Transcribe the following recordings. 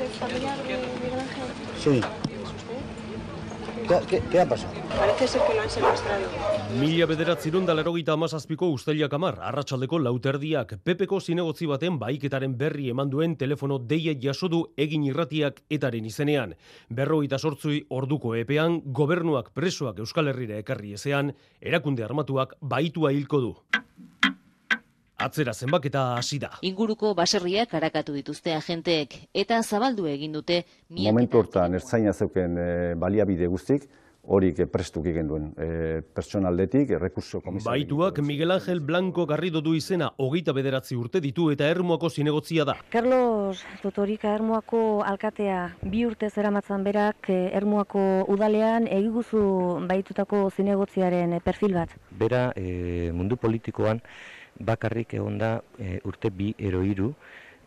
usted familiar de Miguel Ángel? Sí. ¿Es? ¿Qué, qué, qué ha pasado? Parece ser que lo han secuestrado. Mila bederatziron da lerogeita amazazpiko usteliak amar, arratsaldeko lauterdiak, pepeko zinegotzi baten baiketaren berri eman duen telefono deia jaso du egin irratiak etaren izenean. Berrogeita sortzui orduko epean, gobernuak presoak Euskal Herrira ekarri ezean, erakunde armatuak baitua hilko du. Atzera zenbaketa hasi da. Inguruko baserriak arakatu dituzte agenteek eta zabaldu egin dute Momentu hortan ertzaina zeuken eh, baliabide guztik, horik eh, prestuk egin duen e, pertsonaldetik, errekurso komisario. Baituak Miguel Ángel Blanco Garrido du izena hogeita bederatzi urte ditu eta ermuako zinegotzia da. Carlos Totorika Ermuako alkatea bi urte zeramatzan berak eh, Ermuako udalean egiguzu baitutako zinegotziaren eh, perfil bat. Bera e, mundu politikoan bakarrik egon da e, urte bi ero hiru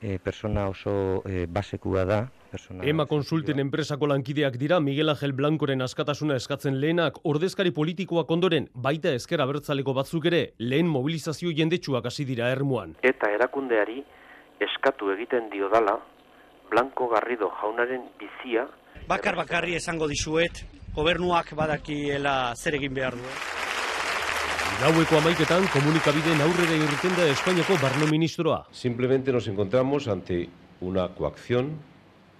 e, persona oso e, basekua da. Persona Ema Konsulten enpresako lankideak dira Miguel Ángel Blancoren askatasuna eskatzen lehenak ordezkari politikoak ondoren baita ezker abertzaleko batzuk ere lehen mobilizazio jendetsuak hasi dira ermuan. eta erakundeari eskatu egiten dio dala Blanco Garrido jaunaren bizia Bakar bakarri esango dizuet, gobernuak badakiela zer egin behar du. Gaueko amaiketan komunikabideen aurrera irten da Espainiako barno ministroa. Simplemente nos encontramos ante una coacción,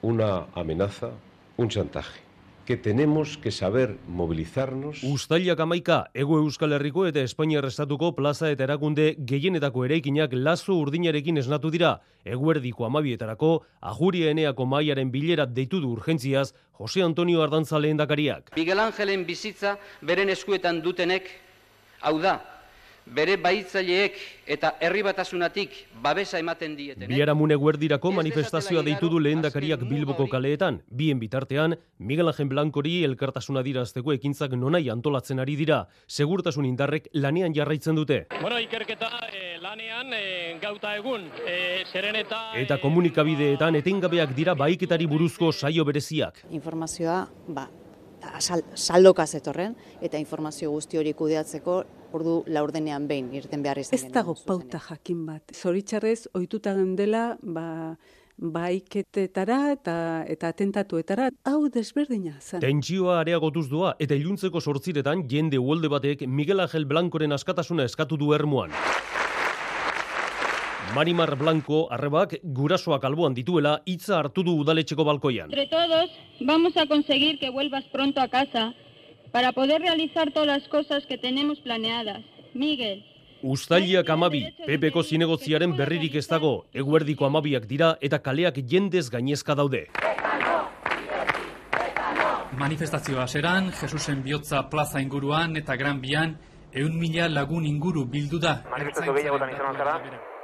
una amenaza, un chantaje, que tenemos que saber movilizarnos. Uztailak amaika, ego Euskal Herriko eta Espainiar Estatuko plaza eta erakunde gehienetako eraikinak lazo urdinarekin esnatu dira. Eguerdiko amabietarako, ajuria eneako maiaren bilera deitu du urgentziaz, Jose Antonio Ardantza lehendakariak. Miguel Angelen bizitza beren eskuetan dutenek, hau da, bere baitzaileek eta herri batasunatik babesa ematen dietenek. Biharamun eguerdirako Ez manifestazioa dezatela deitu du lehendakariak Bilboko kaleetan. Bien bitartean, Miguel Ángel Blancori elkartasuna dirazteko ekintzak nonai antolatzen ari dira. Segurtasun indarrek lanean jarraitzen dute. Bueno, ikerketa eh, lanean eh, gauta egun, eh, zeren eta... Eta komunikabideetan etengabeak dira baiketari buruzko saio bereziak. informazioa ba, sal, saldoka zetorren eta informazio guzti hori kudeatzeko ordu laurdenean behin irten behar izan Ez dago pauta jakin bat. Zoritzarrez ohituta dela ba baiketetara eta eta atentatuetara hau desberdina zen. Tentsioa areagotuz doa eta iluntzeko sortziretan jende uolde batek Miguel Ángel Blancoren askatasuna eskatu du ermuan. Marimar Blanco arrebak gurasoak alboan dituela hitza hartu du udaletxeko balkoian. Entre todos vamos a conseguir que vuelvas pronto a casa para poder realizar todas las cosas que tenemos planeadas. Miguel, Uztailiak amabi, pepeko zinegotziaren berririk ez dago, eguerdiko amabiak dira eta kaleak jendez gainezka daude. Manifestazio haseran, Jesusen bihotza plaza inguruan eta Gran Bian, eun mila lagun inguru bildu da. Manifestazio gehiagotan izan zara?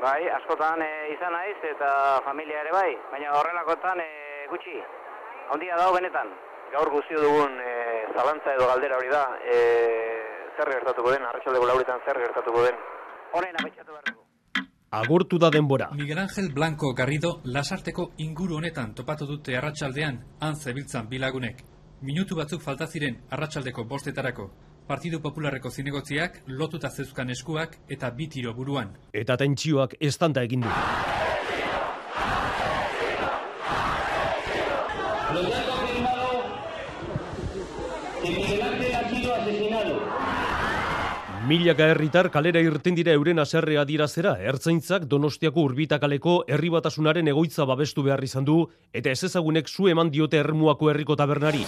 Bai, askotan e, izan naiz eta familia ere bai, baina horrelakotan e, gutxi. Ondia dago benetan. Gaur guztio dugun e, zalantza edo galdera hori da, e, zer gertatuko den, arratsaldeko lauretan zer gertatuko den. Honen apetxatu behar dugu. Agortu da denbora. Miguel Ángel Blanco Garrido lasarteko inguru honetan topatu dute arratsaldean han zebiltzan bilagunek. Minutu batzuk falta ziren arratsaldeko bostetarako. Partidu Popularreko zinegotziak lotuta zeuzkan eskuak eta bi tiro buruan. Eta tentsioak estanta egin du. Nos ha confirmado que Miguel Ángel ha sido asesinado. Milaka herritar kalera irten dira euren aserrea dirazera, ertzaintzak Donostiako urbitakaleko herri batasunaren egoitza babestu behar izan du, eta ez ezagunek zu eman diote ermuako herriko tabernari.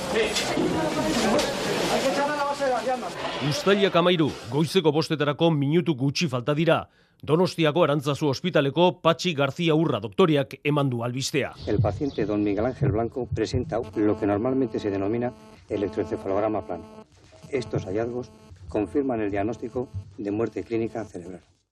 Uztailak amairu, goizeko bostetarako minutu gutxi falta dira. Donostiako arantzazu ospitaleko Patxi Garzia Urra doktoriak eman du albistea. El paciente don Miguel Ángel Blanco presenta lo que normalmente se denomina electroencefalograma plano. Estos hallazgos confirman el diagnóstico de muerte clínica cerebral.